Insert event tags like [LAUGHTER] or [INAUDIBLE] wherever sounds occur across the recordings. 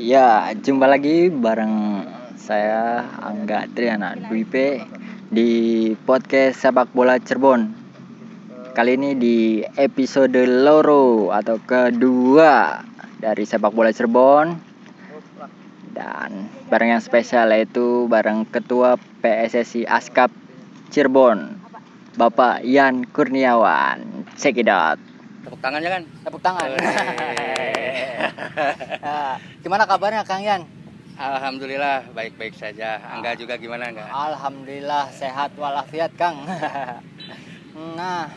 Ya, jumpa lagi bareng saya Angga Triana Dwipe di podcast sepak bola Cirebon. Kali ini di episode loro atau kedua dari sepak bola Cirebon dan bareng yang spesial yaitu bareng ketua PSSI Askap Cirebon Bapak Yan Kurniawan. Check it out. Tepuk tangannya kan? Tepuk tangan. Wih. Ah, [LAUGHS] Gimana kabarnya Kang Yan? Alhamdulillah baik-baik saja. Angga juga gimana enggak? Alhamdulillah sehat walafiat Kang. [LAUGHS] nah,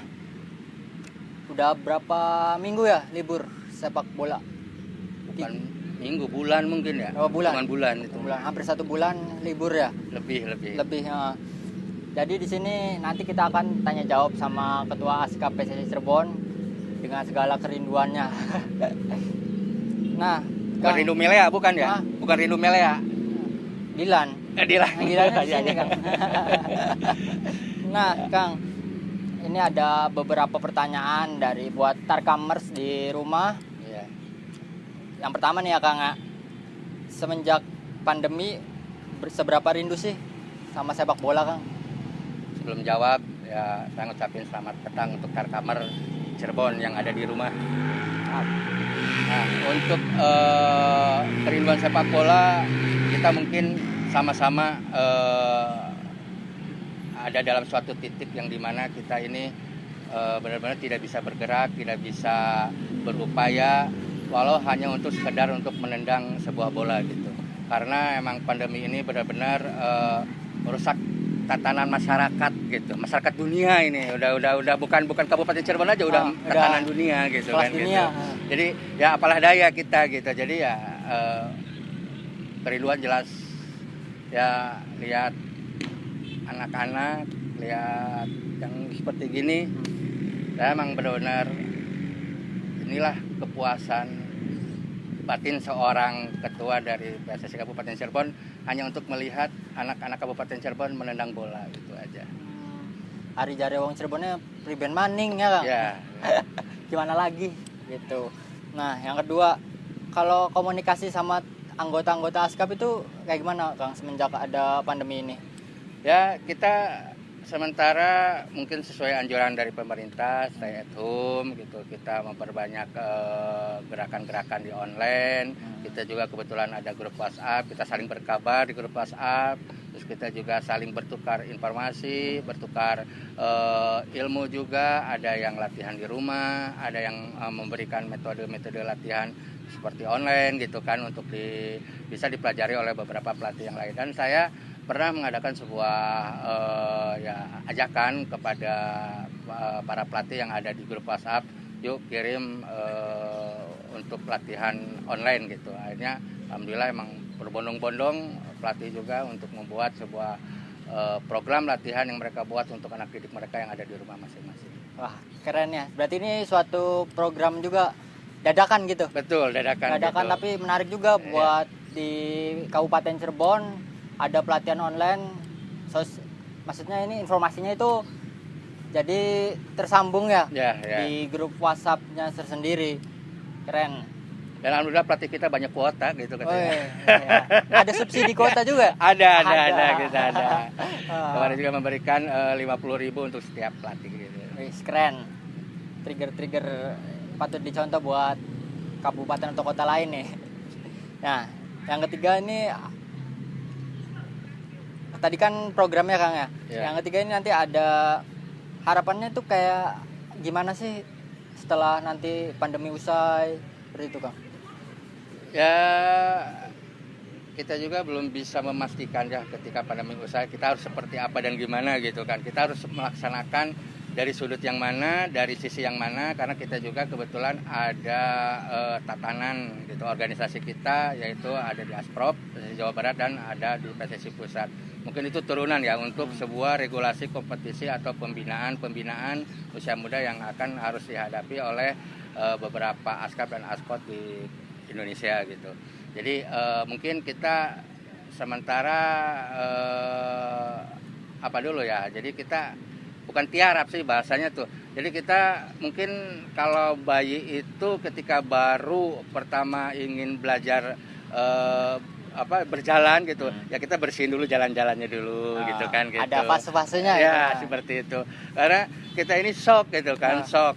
udah berapa minggu ya libur sepak bola? Bukan minggu, bulan mungkin ya? Oh, bulan. Bukan bulan itu. Bulan hampir satu bulan libur ya, Lebih lebih. lebih. eh. Jadi di sini nanti kita akan tanya jawab sama ketua ASKA PSSI Cirebon dengan segala kerinduannya. nah, Bukan Kang, Rindu Melea bukan ya? Hah? Bukan Rindu Melea. Dilan. Eh, Dila. Nah, Dilan di Iya, [LAUGHS] sini, iya. Kang. nah, Kang, ini ada beberapa pertanyaan dari buat Tarkamers di rumah. Iya. Yang pertama nih ya Kang, ya. semenjak pandemi ber- seberapa rindu sih sama sepak bola Kang? Sebelum jawab ya saya ngucapin selamat petang untuk Karkamer Cirebon yang ada di rumah. Nah, untuk eh, kerinduan sepak bola kita mungkin sama-sama eh, ada dalam suatu titik yang di mana kita ini eh, benar-benar tidak bisa bergerak, tidak bisa berupaya, walau hanya untuk sekedar untuk menendang sebuah bola gitu. Karena emang pandemi ini benar-benar eh, merusak tatanan masyarakat gitu, masyarakat dunia ini udah udah udah bukan bukan kabupaten Cirebon aja udah Ah, udah tatanan dunia gitu kan dunia. gitu. Jadi ya apalah daya kita gitu. Jadi ya eh, kerinduan jelas ya lihat anak-anak lihat yang seperti gini saya emang benar-benar inilah kepuasan batin seorang ketua dari PSSI Kabupaten Cirebon hanya untuk melihat anak-anak Kabupaten Cirebon menendang bola gitu aja. Hmm, Ari Jare Wong Cirebonnya priben maning ya Kang? Ya, [LAUGHS] Gimana lagi gitu. Nah, yang kedua, kalau komunikasi sama anggota-anggota ASKAP itu kayak gimana Kang semenjak ada pandemi ini? ya kita sementara mungkin sesuai anjuran dari pemerintah stay at home gitu kita memperbanyak eh, gerakan-gerakan di online. Kita juga kebetulan ada grup WhatsApp kita saling berkabar di grup WhatsApp. Terus kita juga saling bertukar informasi bertukar eh, ilmu juga. Ada yang latihan di rumah ada yang eh, memberikan metode-metode latihan seperti online gitu kan untuk di, bisa dipelajari oleh beberapa pelatih yang lain. Dan saya pernah mengadakan sebuah eh, ya ajakan kepada eh, para pelatih yang ada di grup WhatsApp yuk kirim eh, untuk pelatihan online gitu akhirnya alhamdulillah emang berbondong-bondong pelatih juga untuk membuat sebuah eh, program latihan yang mereka buat untuk anak didik mereka yang ada di rumah masing-masing Wah, keren ya. Berarti ini suatu program juga dadakan gitu. betul dadakan dadakan gitu. tapi menarik juga Iya. buat di Kabupaten Cirebon ada pelatihan online. Sos maksudnya ini informasinya itu jadi tersambung ya ya ya di grup WhatsApp-nya tersendiri. Keren. dan alhamdulillah pelatih kita banyak kuota gitu Oh, katanya iya. Ada subsidi [LAUGHS] kuota juga. ada ada Ada. ada kita ada [LAUGHS] Ah. kemarin juga memberikan lima puluh ribu untuk setiap pelatih gitu Wis, keren. Trigger-trigger patut dicontoh buat kabupaten atau kota lain nih. [LAUGHS] Nah, yang ketiga ini tadi kan programnya Kang ya. Ya. Yang ketiga ini nanti ada harapannya tuh kayak gimana sih setelah nanti pandemi usai seperti itu Kang. ya kita juga belum bisa memastikan ya ketika pandemi usai kita harus seperti apa dan gimana gitu kan kita harus melaksanakan dari sudut yang mana dari sisi yang mana karena kita juga kebetulan ada eh, tatanan gitu organisasi kita yaitu ada di Asprop Jawa Barat dan ada di PSSI Pusat mungkin itu turunan ya untuk sebuah regulasi kompetisi atau pembinaan pembinaan usia muda yang akan harus dihadapi oleh eh, beberapa askap dan askot di Indonesia gitu. Jadi eh, mungkin kita sementara eh, apa dulu ya. Jadi kita bukan tiarap sih bahasanya tuh. Jadi kita mungkin kalau bayi itu ketika baru pertama ingin belajar apa berjalan gitu Hmm. ya kita bersihin dulu jalan-jalannya dulu Ah, gitu kan gitu Ada fase-fasenya ya ya. seperti itu karena kita ini shock gitu kan Ah. shock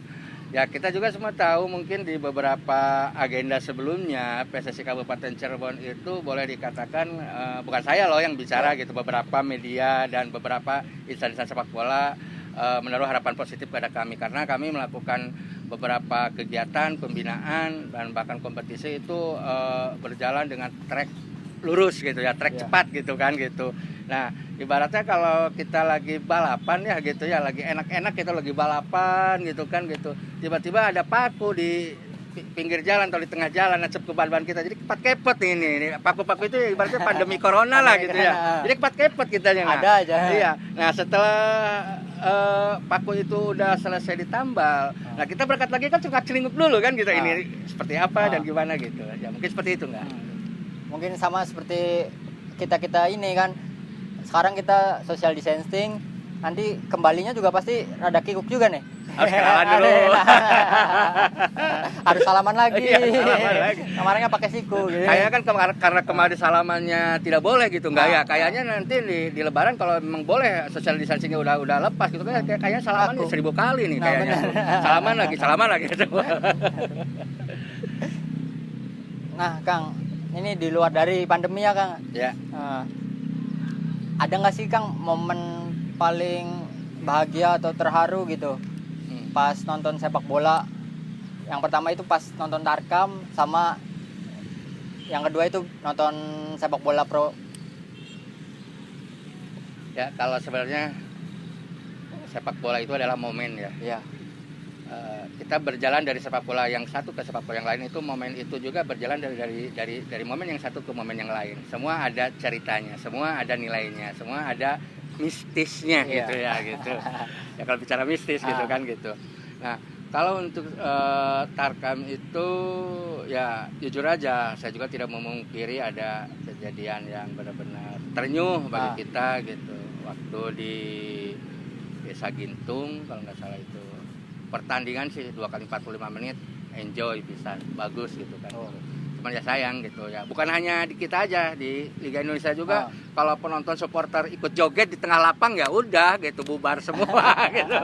ya kita juga semua tahu mungkin di beberapa agenda sebelumnya PSSI Kabupaten Cirebon itu boleh dikatakan eh, bukan saya loh yang bicara gitu beberapa media dan beberapa instansi sepak bola eh, menaruh harapan positif pada kami karena kami melakukan beberapa kegiatan pembinaan dan bahkan kompetisi itu eh, berjalan dengan track lurus gitu ya track Iya. cepat gitu kan gitu. Nah ibaratnya kalau kita lagi balapan ya gitu ya lagi enak-enak kita lagi balapan gitu kan gitu. Tiba-tiba ada paku di pi- pinggir jalan atau di tengah jalan nacep ke ban-ban kita. Jadi kepat kepet ini, ini paku-paku itu ibaratnya pandemi [LAUGHS] corona lah gitu ya. jadi kepat kepet kita Ada aja. iya. Nah setelah eh, paku itu udah selesai ditambal nah kita berangkat lagi kan suka celinguk dulu kan gitu. Ah. ini seperti apa dan Ah. gimana gitu. Ya mungkin seperti itu enggak Hmm. Mungkin sama seperti kita-kita ini kan. Sekarang kita social distancing, nanti kembalinya juga pasti rada kikuk juga nih. Harus [LAUGHS] kenalan dulu. [LAUGHS] Harus salaman lagi. Iya, salaman [LAUGHS] lagi. Kemarinnya pakai siku gitu. Kayaknya kan kemar- karena kemarin salamannya tidak boleh gitu enggak Ah. ya? Kayaknya nanti di, di lebaran kalau memang boleh social distancingnya udah udah lepas gitu kan kayak- kayaknya salaman Aku. seribu kali nih Nah, kayaknya. Salaman lagi, salaman lagi gitu. Nah, Kang, ini di luar dari pandemi ya, Kang. ya. Nah, ada nggak sih, Kang, momen paling bahagia atau terharu gitu Hmm. pas nonton sepak bola? Yang pertama itu pas nonton Tarkam sama yang kedua itu nonton sepak bola pro. Ya, kalau sebenarnya sepak bola itu adalah momen ya. Iya. Eh, kita berjalan dari sepak bola yang satu ke sepak bola yang lain itu momen itu juga berjalan dari dari dari dari momen yang satu ke momen yang lain. Semua ada ceritanya, semua ada nilainya, semua ada mistisnya Iya. gitu ya gitu. [LAUGHS] ya kalau bicara mistis gitu Ah. kan gitu. Nah, kalau untuk eh, Tarkam itu ya jujur aja saya juga tidak memungkiri ada kejadian yang benar-benar ternyuh bagi Ah. kita gitu. Waktu di Desa Gintung kalau nggak salah itu pertandingan sih dua kali 45 menit enjoy bisa bagus gitu kan. Oh. cuman ya sayang gitu ya. Bukan hanya di kita aja di Liga Indonesia juga Ah. kalau penonton supporter ikut joget di tengah lapang ya udah gitu bubar semua [LAUGHS] [LAUGHS] gitu.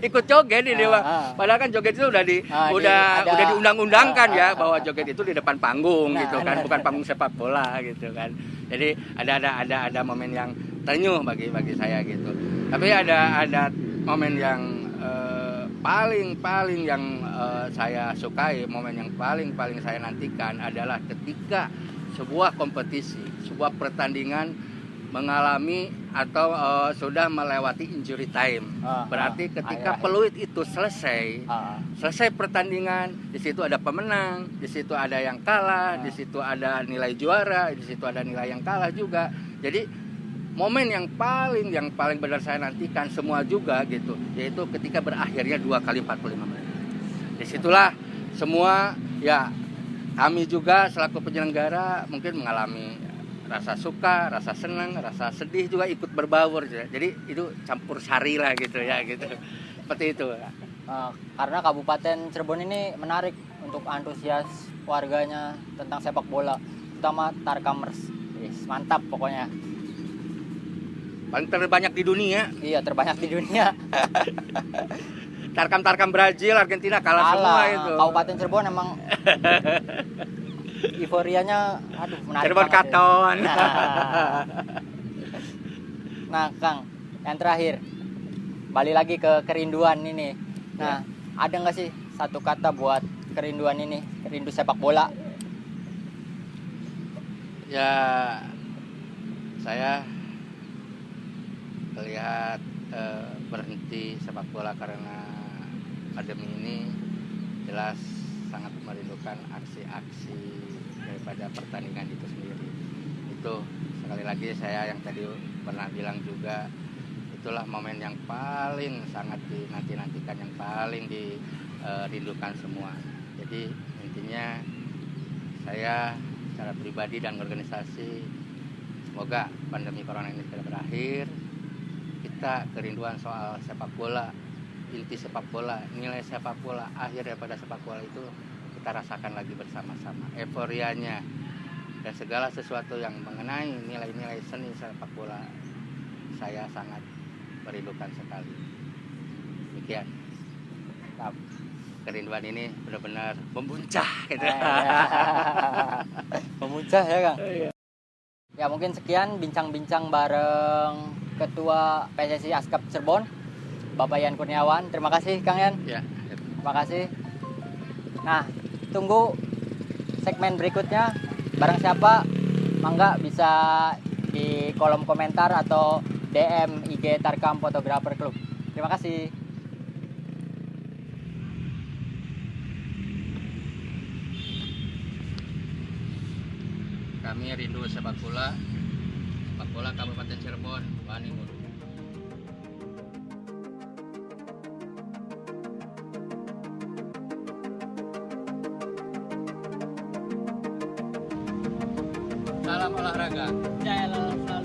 Ikut joget ini Ah, ah. padahal kan joget itu udah di Ah, di- udah ada- udah diundang-undangkan Ah, ya ah, bahwa joget itu di depan panggung Nah, gitu kan bukan panggung sepak bola gitu kan. Jadi ada ada ada ada momen yang tenyuh bagi bagi saya gitu. Tapi ada ada momen yang eh, paling paling yang eh, saya sukai momen yang paling paling saya nantikan adalah ketika sebuah kompetisi sebuah pertandingan mengalami atau eh, sudah melewati injury time Ah, berarti ketika akhir-akhir. peluit itu selesai Ah, selesai pertandingan di situ ada pemenang di situ ada yang kalah di Ah. situ ada nilai juara di situ ada nilai yang kalah juga jadi momen yang paling yang paling benar saya nantikan semua juga gitu yaitu ketika berakhirnya dua kali 45 menit di situlah semua ya kami juga selaku penyelenggara mungkin mengalami rasa suka, rasa senang, rasa sedih juga ikut berbaur ya. jadi itu campur sari lah gitu ya gitu seperti itu ah, karena Kabupaten Cirebon ini menarik untuk antusias warganya tentang sepak bola, terutama Tarkamers. Mantap pokoknya. Paling terbanyak di dunia Iya, terbanyak di dunia. [LAUGHS] tarkam-tarkam Brazil Argentina kalah semua Kalah. itu Kabupaten Cirebon emang [LAUGHS] euforianya aduh menarik Cirebon ya. Katon Nah. nah, Kang, yang terakhir balik lagi ke kerinduan ini. Nah, ada nggak sih satu kata buat kerinduan ini, rindu sepak bola? ya saya melihat eh, berhenti sepak bola karena pandemi ini jelas sangat merindukan aksi-aksi daripada pertandingan itu sendiri. Itu sekali lagi saya yang tadi pernah bilang juga itulah momen yang paling sangat dinanti-nantikan yang paling dirindukan semua. Jadi intinya saya secara pribadi dan organisasi semoga pandemi corona ini segera berakhir kita kerinduan soal sepak bola inti sepak bola nilai sepak bola akhir daripada sepak bola itu kita rasakan lagi bersama-sama euforianya dan segala sesuatu yang mengenai nilai-nilai seni sepak bola saya sangat merindukan sekali demikian kerinduan ini benar-benar membuncah gitu. [LAUGHS] Memuncah ya Kang. Iya. Ya mungkin sekian bincang-bincang bareng Ketua PSSI Askap Cirebon, Bapak Yan Kurniawan. Terima kasih Kang Yan. ya Terima kasih. Nah, tunggu segmen berikutnya. Barang siapa, mangga bisa di kolom komentar atau DM IG Tarkam Photographer Club. Terima kasih. kami rindu sepak bola bola Kabupaten Cirebon Bani Mulu salam olahraga Jaya selalu.